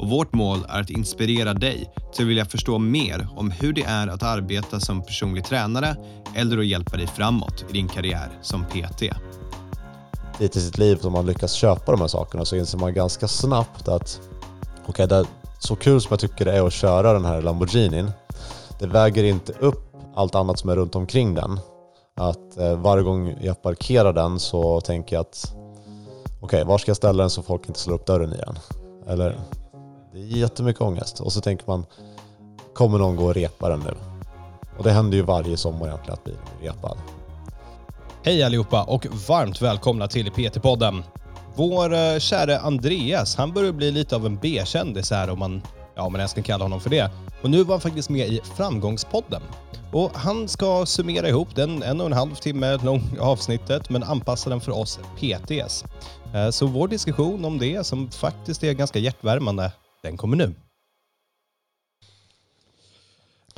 och vårt mål är att inspirera dig till att vilja förstå mer om hur det är att arbeta som personlig tränare eller att hjälpa dig framåt i din karriär som PT. Lite i sitt liv som man lyckas köpa de här sakerna så inser man ganska snabbt att okej, okay, så kul som jag tycker det är att köra den här Lamborghinin, det väger inte upp allt annat som är runt omkring den. Att eh, varje gång jag parkerar den så tänker jag att okej, okay, var ska jag ställa den så folk inte slår upp dörren i den? Eller det är jättemycket ångest. Och så tänker man, kommer någon gå och repa den nu? Och det händer ju varje sommar egentligen att bilen blir repad. Hej allihopa och varmt välkomna till PT-podden. Vår uh, käre Andreas, han börjar bli lite av en B-kändis här om man, ja, om man ens kan kalla honom för det. Och nu var han faktiskt med i Framgångspodden. Och han ska summera ihop den en och en halv timme långa avsnittet men anpassa den för oss PTs. Eh, så vår diskussion om det, som faktiskt är ganska hjärtvärmande, den kommer nu.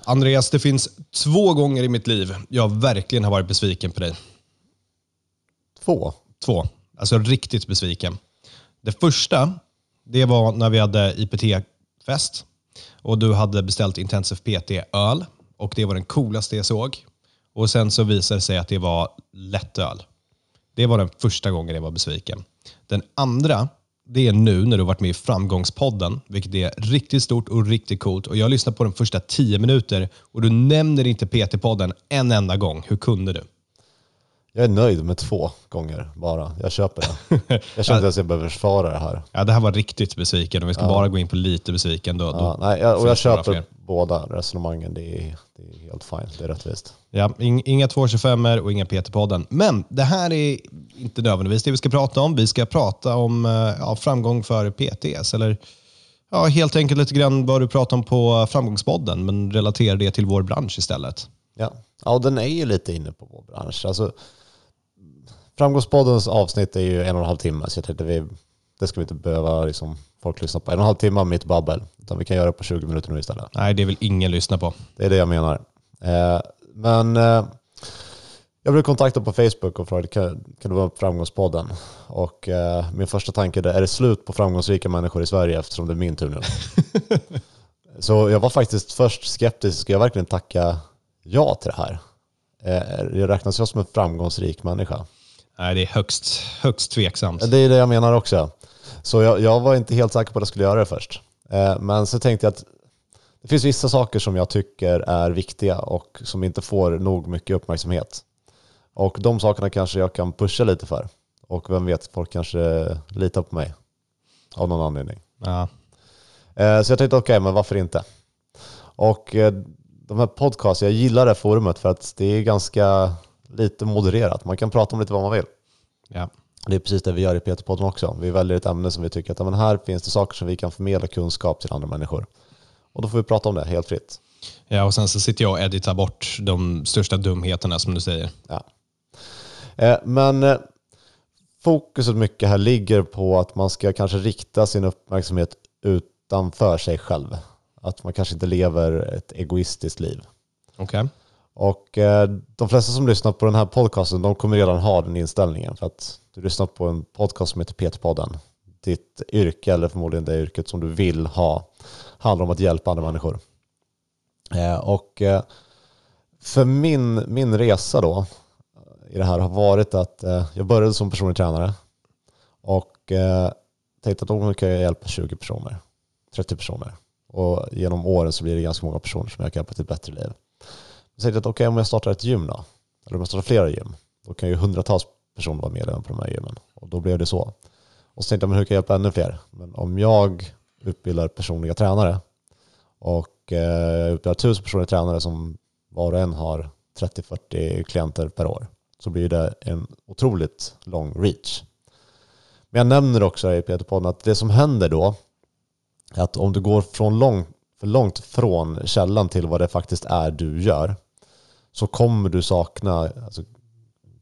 Andreas, det finns två gånger i mitt liv jag verkligen har varit besviken på dig. Två? Två. Alltså riktigt besviken. Det första, det var när vi hade IPT-fest och du hade beställt Intensive PT-öl och det var den coolaste jag såg. Och Sen så visade det sig att det var lättöl. Det var den första gången jag var besviken. Den andra, det är nu när du varit med i Framgångspodden, vilket är riktigt stort och riktigt coolt. Och Jag har lyssnat på de första tio minuter och du nämner inte PT-podden en enda gång. Hur kunde du? Jag är nöjd med två gånger bara. Jag köper det. Jag känner inte ens att jag behöver försvara det här. Ja, det här var riktigt besviken. Om vi ska ja. bara gå in på lite besviken då. Ja, då nej, jag, och jag köper båda resonemangen. Det är, det är helt fine. Det är rättvist. Ja, inga 225 och inga PT-podden. Men det här är inte nödvändigtvis det vi ska prata om. Vi ska prata om eh, ja, framgång för PTS. Eller ja, helt enkelt lite grann vad du pratar om på Framgångspodden, men relatera det till vår bransch istället. Ja, ja och den är ju lite inne på vår bransch. Alltså, Framgångspoddens avsnitt är ju en och en halv timme, så jag tänkte vi, det ska vi inte behöva liksom, folk lyssna på. En och en halv timme av mitt babbel, utan vi kan göra det på 20 minuter nu istället. Nej, det vill ingen lyssna på. Det är det jag menar. Eh, men eh, jag blev kontaktad på Facebook och frågade kan, kan du vara på Framgångspodden? Och eh, min första tanke är, är det slut på framgångsrika människor i Sverige eftersom det är min tur nu? så jag var faktiskt först skeptisk, ska jag verkligen tacka ja till det här? Eh, jag räknas jag som en framgångsrik människa? Nej, det är högst, högst tveksamt. Det är det jag menar också. Så jag, jag var inte helt säker på att jag skulle göra det först. Eh, men så tänkte jag att det finns vissa saker som jag tycker är viktiga och som inte får nog mycket uppmärksamhet. Och de sakerna kanske jag kan pusha lite för. Och vem vet, folk kanske litar på mig av någon anledning. Ja. Eh, så jag tänkte, okej, okay, men varför inte? Och eh, de här podcasts, jag gillar det forumet för att det är ganska lite modererat. Man kan prata om lite vad man vill. Ja. Det är precis det vi gör i PT-podden också. Vi väljer ett ämne som vi tycker att men här finns det saker som vi kan förmedla kunskap till andra människor. Och då får vi prata om det helt fritt. Ja, och sen så sitter jag och editar bort de största dumheterna som du säger. Ja. Eh, men eh, fokuset mycket här ligger på att man ska kanske rikta sin uppmärksamhet utanför sig själv. Att man kanske inte lever ett egoistiskt liv. Okej. Okay. Och eh, de flesta som lyssnar på den här podcasten, de kommer redan ha den inställningen. För att du lyssnar på en podcast som heter PT-podden. Ditt yrke, eller förmodligen det yrket som du vill ha, handlar om att hjälpa andra människor. Eh, och eh, för min, min resa då i det här har varit att eh, jag började som personlig tränare och eh, tänkte att då kan jag hjälpa 20 personer, 30 personer. Och genom åren så blir det ganska många personer som jag kan hjälpa till ett bättre liv. Jag tänkte att okej, okay, om jag startar ett gym då, eller om jag startar flera gym, då kan ju hundratals personer vara medlemmar på de här gymmen. Och då blev det så. Och så tänkte jag, men hur kan jag hjälpa ännu fler? Men om jag utbildar personliga tränare och eh, utbildar tusen personliga tränare som var och en har 30-40 klienter per år så blir det en otroligt lång reach. Men jag nämner också i Peter-podden att det som händer då är att om du går från lång för långt från källan till vad det faktiskt är du gör så kommer du sakna alltså,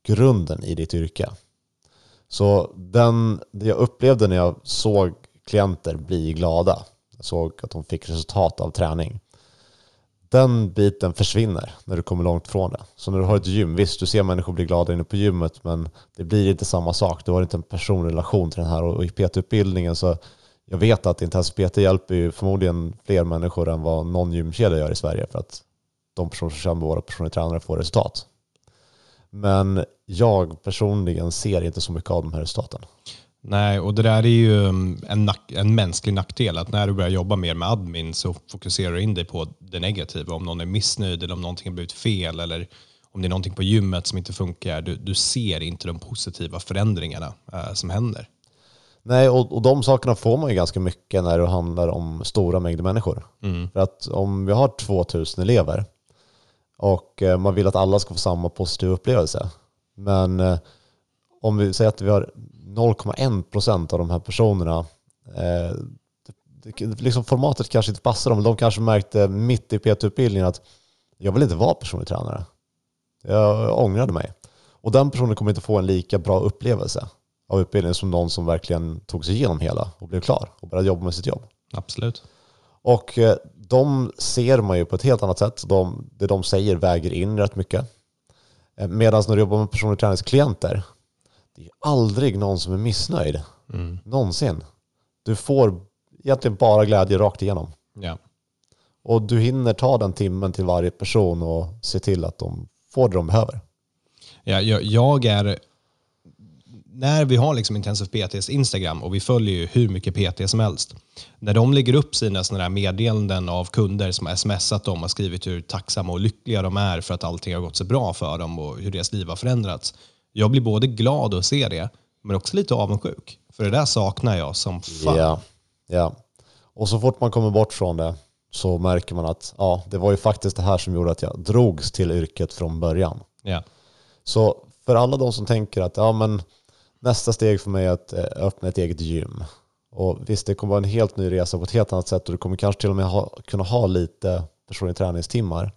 grunden i ditt yrke. Så den, det jag upplevde när jag såg klienter bli glada, jag såg att de fick resultat av träning, den biten försvinner när du kommer långt från det. Så när du har ett gym, visst du ser människor bli glada inne på gymmet men det blir inte samma sak. Du har inte en personrelation till den här och i PT-utbildningen så jag vet att intensiv PT hjälper ju förmodligen fler människor än vad någon gymkedja gör i Sverige för att de personer som kör med våra personliga tränare får resultat. Men jag personligen ser inte så mycket av de här resultaten. Nej, och det där är ju um, en, nack, en mänsklig nackdel. Att när du börjar jobba mer med admin så fokuserar du in dig på det negativa. Om någon är missnöjd eller om någonting har blivit fel eller om det är någonting på gymmet som inte funkar. Du, du ser inte de positiva förändringarna uh, som händer. Nej, och, och de sakerna får man ju ganska mycket när det handlar om stora mängder människor. Mm. För att om vi har 2000 elever och eh, man vill att alla ska få samma positiva upplevelse. Men eh, om vi säger att vi har 0,1 procent av de här personerna eh, liksom formatet kanske inte passar dem. De kanske märkte mitt i PT-utbildningen att jag vill inte vara personlig tränare. Jag ångrade mig. Och den personen kommer inte få en lika bra upplevelse av utbildningen som någon som verkligen tog sig igenom hela och blev klar och började jobba med sitt jobb. Absolut. Och de ser man ju på ett helt annat sätt. De, det de säger väger in rätt mycket. Eh, Medan när du jobbar med personlig träningsklienter, det är aldrig någon som är missnöjd. Mm. Någonsin. Du får egentligen bara glädje rakt igenom. Ja. Och du hinner ta den timmen till varje person och se till att de får det de behöver. Ja, jag, jag är... När vi har liksom Intensive PTs Instagram och vi följer ju hur mycket PT som helst. När de lägger upp sina såna meddelanden av kunder som har smsat dem och skrivit hur tacksamma och lyckliga de är för att allting har gått så bra för dem och hur deras liv har förändrats. Jag blir både glad att se det, men också lite avundsjuk. För det där saknar jag som fan. Ja, ja. Och så fort man kommer bort från det så märker man att ja, det var ju faktiskt det här som gjorde att jag drogs till yrket från början. Ja. Så för alla de som tänker att ja, men nästa steg för mig är att eh, öppna ett eget gym. Och visst, det kommer vara en helt ny resa på ett helt annat sätt och du kommer kanske till och med ha, kunna ha lite personliga träningstimmar.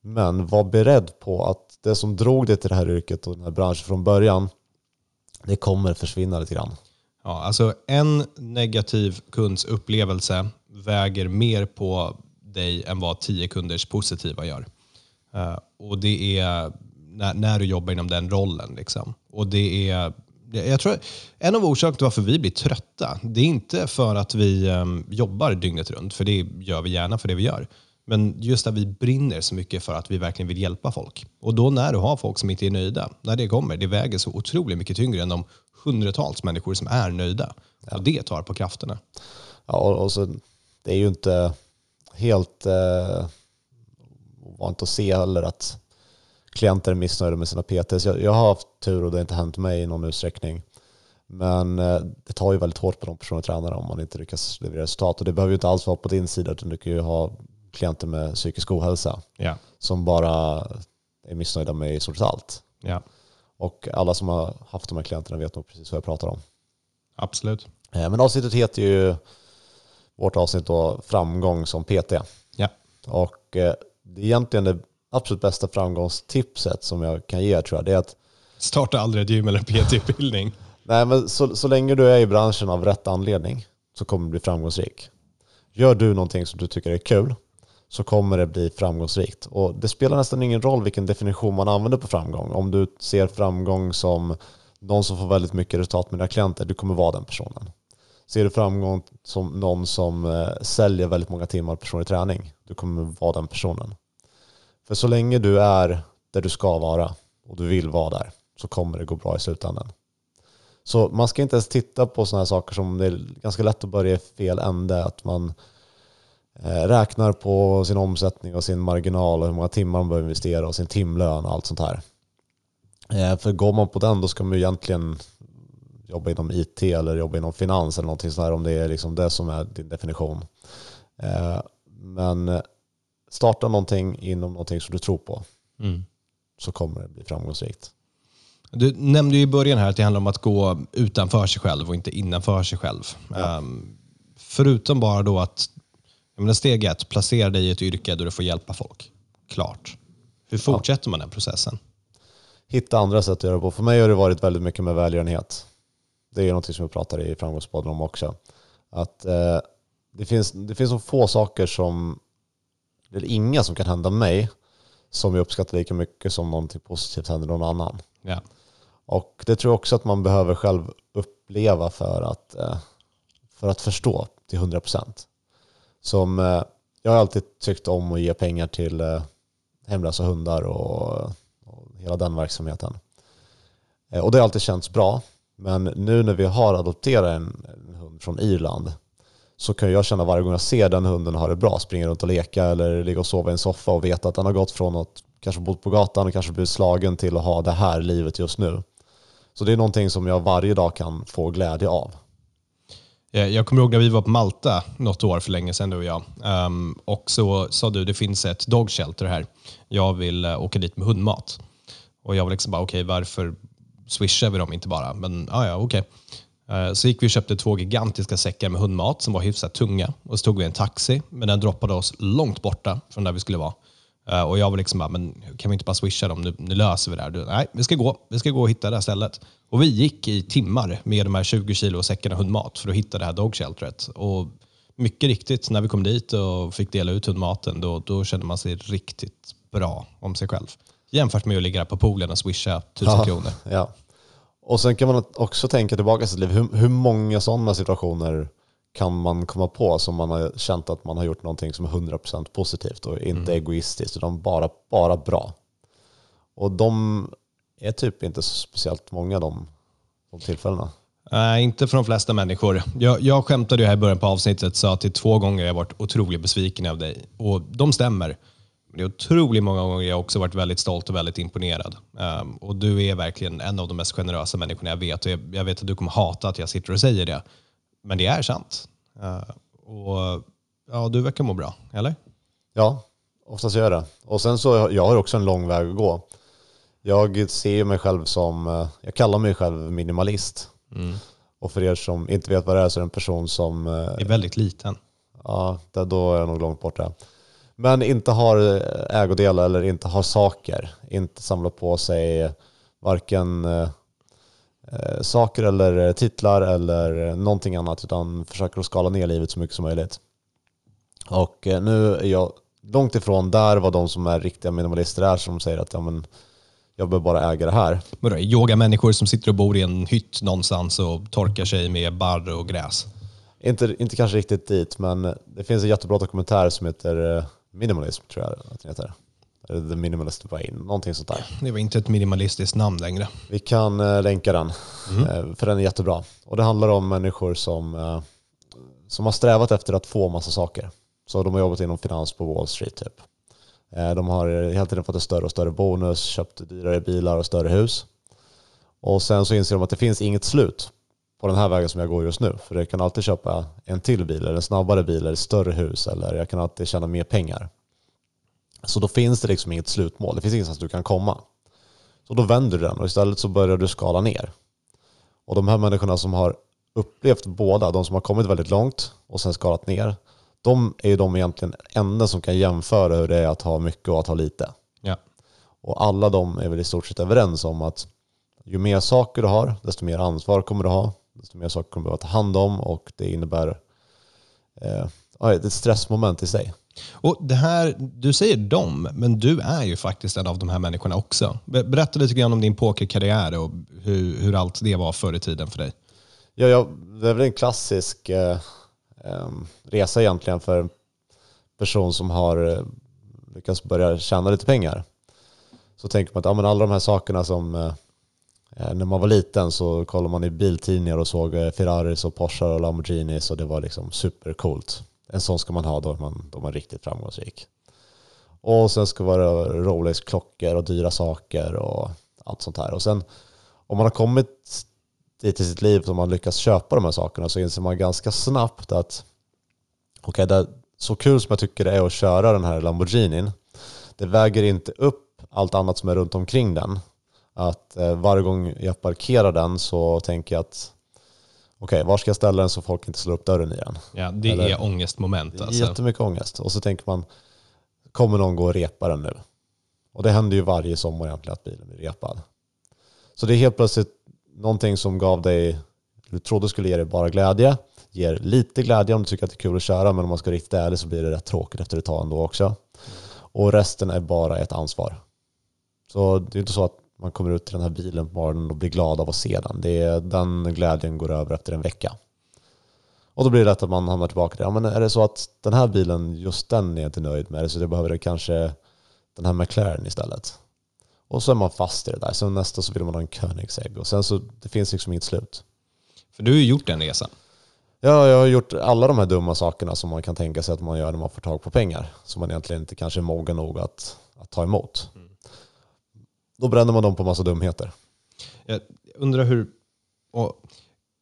Men var beredd på att det som drog dig till det här yrket och den här branschen från början, det kommer försvinna lite grann. Ja, alltså en negativ kunds upplevelse väger mer på dig än vad tio kunders positiva gör. Eh, och det är när, när du jobbar inom den rollen. Liksom. Och det är, jag tror, en av orsakerna till varför vi blir trötta, det är inte för att vi um, jobbar dygnet runt, för det gör vi gärna för det vi gör. Men just att vi brinner så mycket för att vi verkligen vill hjälpa folk. Och då när du har folk som inte är nöjda, när det kommer, det väger så otroligt mycket tyngre än de hundratals människor som är nöjda. Och det tar på krafterna. Ja, och, och så, det är ju inte helt eh, ovanligt att se heller att klienter är missnöjda med sina PTs. Jag, jag har haft tur och det har inte hänt mig i någon utsträckning. Men eh, det tar ju väldigt hårt på de personliga tränarna om man inte lyckas leverera resultat. Och det behöver ju inte alls vara på din sida, utan du kan ju ha klienter med psykisk ohälsa Ja. som bara är missnöjda med i stort sett allt. Ja, Och alla som har haft de här klienterna vet nog precis vad jag pratar om. absolut. Eh, Men avsnittet heter ju vårt avsnitt då framgång som PT. Ja. Och eh, det är egentligen det absolut bästa framgångstipset som jag kan ge tror jag. Det är att Starta aldrig ett gym eller PT-utbildning. nej, men så, så länge du är i branschen av rätt anledning så kommer du bli framgångsrik. Gör du någonting som du tycker är kul så kommer det bli framgångsrikt. Och det spelar nästan ingen roll vilken definition man använder på framgång. Om du ser framgång som någon som får väldigt mycket resultat med dina klienter, du kommer vara den personen. Ser du framgång som någon som eh, säljer väldigt många timmar personlig träning, du kommer vara den personen. För så länge du är där du ska vara och du vill vara där så kommer det gå bra i slutändan. Så man ska inte ens titta på sådana här saker som det är ganska lätt att börja i fel ände. Att man eh, räknar på sin omsättning och sin marginal och hur många timmar man behöver investera och sin timlön och allt sånt här. Eh, för går man på den då ska man ju egentligen jobba inom IT eller jobba inom finans eller någonting sånt här om det är liksom det som är din definition. Eh, men starta någonting inom någonting som du tror på Mm. så kommer det bli framgångsrikt. Du nämnde ju i början här att det handlar om att gå utanför sig själv och inte innanför sig själv. Ja. Ehm, förutom bara då att Jag menar, steg ett, placera dig i ett yrke där du får hjälpa folk. Klart. Hur fortsätter man den processen? Hitta andra sätt att göra det på. För mig har det varit väldigt mycket med välgörenhet. Det är något som jag pratar i Framgångspodden om också. Att eh, det, finns, det finns så få saker som, eller inga som kan hända mig som jag uppskattar lika mycket som någonting positivt händer någon annan. Ja. Och det tror jag också att man behöver själv uppleva för att, eh, för att förstå till 100 procent. Som, eh, jag har alltid tyckt om att ge pengar till eh, hemlösa hundar och, och hela den verksamheten. Och det har alltid känts bra. Men nu när vi har adopterat en, en hund från Irland så kan jag känna varje gång jag ser den hunden ha det bra, springa runt och leka eller ligga och sova i en soffa och veta att den har gått från att kanske bott på gatan och kanske blivit slagen till att ha det här livet just nu. Så det är någonting som jag varje dag kan få glädje av. Eh, jag kommer ihåg när vi var på Malta något år för länge sedan, du och jag. Ehm, och så sa du, det finns ett dog shelter här. Jag vill eh, åka dit med hundmat. Och jag var liksom bara, okej, varför swishar vi dem inte bara? Men ja, ja, okej. Okay. Så gick vi och köpte två gigantiska säckar med hundmat som var hyfsat tunga. Och så tog vi en taxi, men den droppade oss långt borta från där vi skulle vara. Eh, Och jag var liksom bara, men kan vi inte bara swisha dem? Nu, nu löser vi det här. Du, nej, vi ska gå. Vi ska gå och hitta det här stället. Och vi gick i timmar med de här 20 kilo säckarna hundmat för att hitta det här dog shelteret. Och mycket riktigt, när vi kom dit och fick dela ut hundmaten, då, då kände man sig riktigt bra om sig själv. Jämfört med att ligga på poolen och swisha tusen kronor. Ja. Och sen kan man också tänka tillbaka i sitt liv. Hur, hur många sådana situationer kan man komma på som man har känt att man har gjort någonting som är 100% positivt och inte egoistiskt utan bara, bara bra. Och de är typ inte så speciellt många de, de tillfällena. Nej, inte för de flesta människor. Jag, jag skämtade ju här i början på avsnittet sa att det är två gånger jag varit otroligt besviken av dig. Och de stämmer. Det är otroligt många gånger jag också varit väldigt stolt och väldigt imponerad. Ehm, och du är verkligen en av de mest generösa människorna jag vet. Och jag, jag vet att du kommer hata att jag sitter och säger det. Men det är sant. Ehm, och ja, du verkar må bra, eller? Ja, oftast gör jag det. Och sen så, jag har också en lång väg att gå. Jag ser mig själv som, eh, jag kallar mig själv minimalist. Och för er som inte vet vad det är så är det en person som, eh, är väldigt liten. ja, där- då är jag nog långt borta. Men inte har ägodelar eller inte har saker. Inte samlar på sig varken eh, saker eller titlar eller någonting annat utan försöker att skala ner livet så mycket som möjligt. Och eh, nu är jag långt ifrån där vad de som är riktiga minimalister är som säger att ja, men, jag behöver bara äga det här. Vadå, yogamänniskor som sitter och bor i en hytt någonstans och torkar sig med barr och gräs. Inte, inte kanske riktigt dit, men det finns en jättebra dokumentär som heter eh, Minimalism, tror jag att den heter. The Minimalist Brain, någonting sånt där. Det var inte ett minimalistiskt namn längre. Vi kan eh, länka den, eh, för den är jättebra. Och det handlar om människor som, eh, som har strävat efter att få massa saker. Så de har jobbat inom finans på Wall Street typ. De har hela tiden fått en större och större bonus, köpt dyrare bilar och större hus. Och sen så inser de att det finns inget slut på den här vägen som jag går just nu. För jag kan alltid köpa en till bil, eller en snabbare bil, eller ett större hus, eller jag kan alltid tjäna mer pengar. Så då finns det liksom inget slutmål. Det finns ingenstans du kan komma. Så då vänder du den och istället så börjar du skala ner. Och de här människorna som har upplevt båda, de som har kommit väldigt långt och sen skalat ner, de är ju de egentligen enda som kan jämföra hur det är att ha mycket och att ha lite. Ja. Och alla de är väl i stort sett överens om att ju mer saker du har, desto mer ansvar kommer du ha, desto mer saker kommer behöva ta hand om och det innebär eh, ett stressmoment i sig. Och det här, du säger dem, men du är ju faktiskt en av de här människorna också. Be- Berätta lite grann om din pokerkarriär och hur, hur allt det var förr i tiden för dig. Ja, ja, det är väl en klassisk eh, resa egentligen för en person som har eh, lyckats börja tjäna lite pengar. Så tänker man att ja, alla de här sakerna som eh, Eh, när man var liten så kollade man i biltidningar och såg eh, Ferraris och Porsche och Lamborghinis och det var liksom supercoolt. En sån ska man ha då man, då är riktigt framgångsrik. Och sen ska det vara Rolex-klockor och dyra saker och allt sånt här. Och sen om man har kommit dit i sitt liv som man lyckas köpa de här sakerna så inser man ganska snabbt att okej, det så kul som jag tycker det är att köra den här Lamborghinin, det väger inte upp allt annat som är runt omkring den. Att eh, varje gång jag parkerar den så tänker jag att okej, var ska jag ställa den så folk inte slår upp dörren i den? Ja, det Eller- är ångestmoment Det är alltså. jättemycket ångest. Och så tänker man, kommer någon gå och repa den nu? Och det händer ju varje sommar egentligen att bilen blir repad. Så det är helt plötsligt någonting som gav dig, du trodde skulle ge dig bara glädje, ger lite glädje om du tycker att det är kul att köra, men om man ska vara riktigt ärlig så blir det rätt tråkigt efter ett tag ändå också. Och resten är bara ett ansvar. Så det är inte så att man kommer ut till den här bilen på morgonen och blir glad av att se den. Det är, den glädjen går över efter en vecka. Och då blir det lätt att man hamnar tillbaka till, ja men är det så att den här bilen, just den är jag inte nöjd med, så det behöver kanske den här McLaren istället. Och så är man fast i det där. Sen nästa så vill man ha en Koenigsegg och sen så, det finns liksom inget slut. För du har ju gjort den resan. Ja, jag har gjort alla de här dumma sakerna som man kan tänka sig att man gör när man får tag på pengar. Som man egentligen inte kanske är mogen nog att, att ta emot. Då bränner man dem på massa dumheter. Jag undrar hur... Och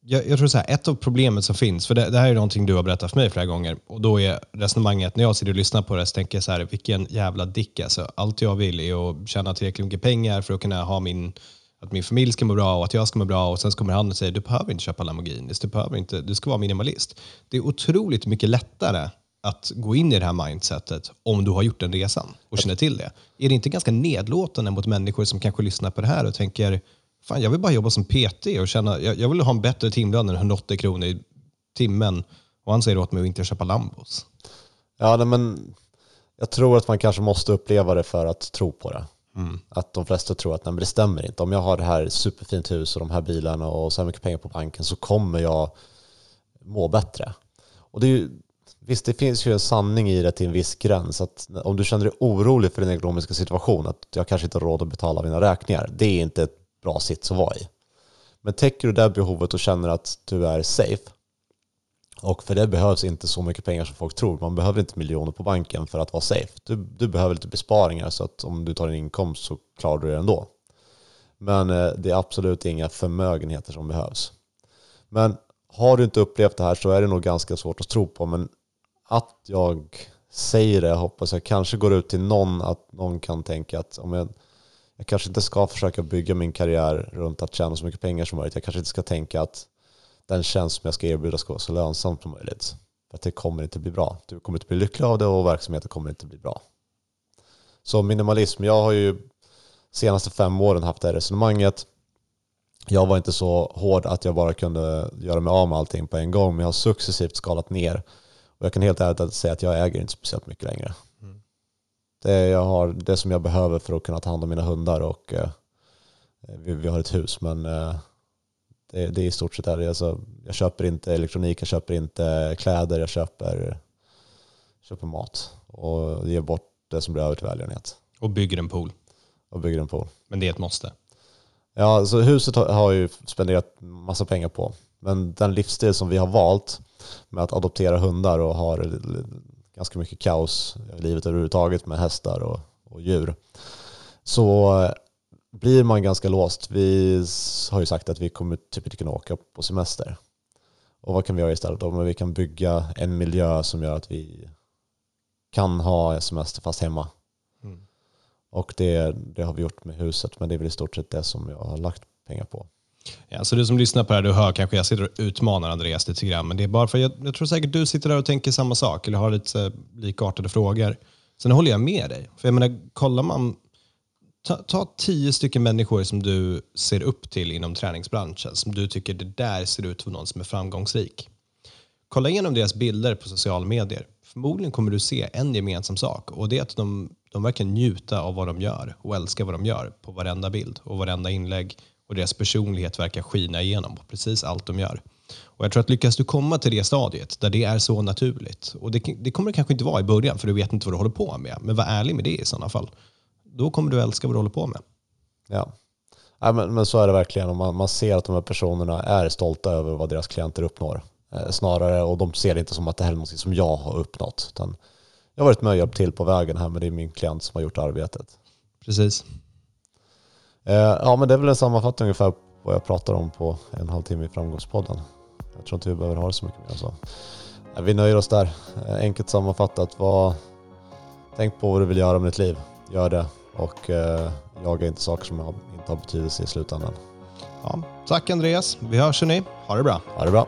jag, jag tror så här, ett av problemet som finns, för det, det här är någonting du har berättat för mig flera gånger, och då är resonemanget, när jag sitter och lyssnar på det, så tänker jag så här, vilken jävla dick alltså. Allt jag vill är att tjäna tillräckligt mycket pengar för att kunna ha min, att min familj ska må bra och att jag ska må bra och sen så kommer han och säger, du behöver inte köpa Lamborghinis, du behöver inte, du ska vara minimalist. Det är otroligt mycket lättare att gå in i det här mindsetet om du har gjort den resan och känner till det. Är det inte ganska nedlåtande mot människor som kanske lyssnar på det här och tänker Fan, jag vill bara jobba som PT och känna, jag, jag vill ha en bättre timlön än 180 kronor i timmen. Och han säger åt mig att inte köpa Lambos. Ja, nej, men jag tror att man kanske måste uppleva det för att tro på det. Att de flesta tror att nej, men det stämmer inte. Om jag har det här superfint hus och de här bilarna och så här mycket pengar på banken så kommer jag må bättre. Och det är ju, visst, det finns ju en sanning i det till en viss gräns. Att om du känner dig orolig för din ekonomiska situation, att jag kanske inte har råd att betala mina räkningar, det är inte ett bra sits att vara i. Men täcker du det behovet och känner att du är safe, och för det behövs inte så mycket pengar som folk tror. Man behöver inte miljoner på banken för att vara safe. Du, du behöver lite besparingar så att om du tar en inkomst så klarar du det ändå. Men eh, det är absolut inga förmögenheter som behövs. Men har du inte upplevt det här så är det nog ganska svårt att tro på. Men att jag säger det, jag hoppas jag kanske går ut till någon, att någon kan tänka att om jag, jag kanske inte ska försöka bygga min karriär runt att tjäna så mycket pengar som möjligt. Jag kanske inte ska tänka att den tjänst som jag ska erbjuda ska vara så lönsam som möjligt. För att det kommer inte bli bra. Du kommer inte bli lycklig av det och verksamheten kommer inte bli bra. Så minimalism, jag har ju senaste fem åren haft det här resonemanget. Jag var inte så hård att jag bara kunde göra mig av med allting på en gång, men jag har successivt skalat ner. Och jag kan helt ärligt säga att jag äger inte speciellt mycket längre. Det, jag har det som jag behöver för att kunna ta hand om mina hundar och eh, vi, vi har ett hus, men eh, det, det är i stort sett det. Alltså, jag köper inte elektronik, jag köper inte kläder, jag köper, köper mat och ger bort det som blir över till välgörenhet Och bygger en pool. och bygger en pool. Men det är ett måste. Ja, så huset har har jag ju spenderat massa pengar på. Men den livsstil som vi har valt med att adoptera hundar och har ganska mycket kaos i livet överhuvudtaget med hästar och, och djur. Så blir man ganska låst. Vi har ju sagt att vi kommer typ inte kunna åka på semester. Och vad kan vi göra istället då? Men vi kan bygga en miljö som gör att vi kan ha semester fast hemma. Mm. Och det, det har vi gjort med huset, men det är väl i stort sett det som jag har lagt pengar på. Ja, så du som lyssnar på det här, du hör kanske jag sitter och utmanar Andreas lite grann, men det är bara för jag, jag tror säkert du sitter där och tänker samma sak eller har lite likartade frågor. Sen håller jag med dig. För jag menar, kollar man, ta, ta tio stycken människor som du ser upp till inom träningsbranschen, som du tycker det där ser ut som någon som är framgångsrik. Kolla igenom deras bilder på sociala medier. Förmodligen kommer du se en gemensam sak och det är att de, de verkar njuta av vad de gör och älska vad de gör på varenda bild och varenda inlägg och deras personlighet verkar skina igenom på precis allt de gör. Och jag tror att lyckas du komma till det stadiet där det är så naturligt och det, det kommer det kanske inte vara i början för du vet inte vad du håller på med men var ärlig med det i sådana fall. Då kommer du älska vad du håller på med. Ja. Ja, men, men så är det verkligen. Och man, man ser att de här personerna är stolta över vad deras klienter uppnår. Eh, snarare, och de ser det inte som att det här är något som jag har uppnått. Utan jag har varit med och hjälpt till på vägen här, men det är min klient som har gjort arbetet. Precis. Eh, ja, men det är väl en sammanfattning ungefär vad jag pratar om på en halvtimme i Framgångspodden. Jag tror inte vi behöver ha det så mycket mer så. Eh, Vi nöjer oss där. Eh, Enkelt sammanfattat, vad, tänk på vad du vill göra med ditt liv. Gör det och eh, jaga inte saker som inte har betydelse i slutändan. Ja, tack Andreas. Vi hörs hörni. Ha det bra. Ha det bra.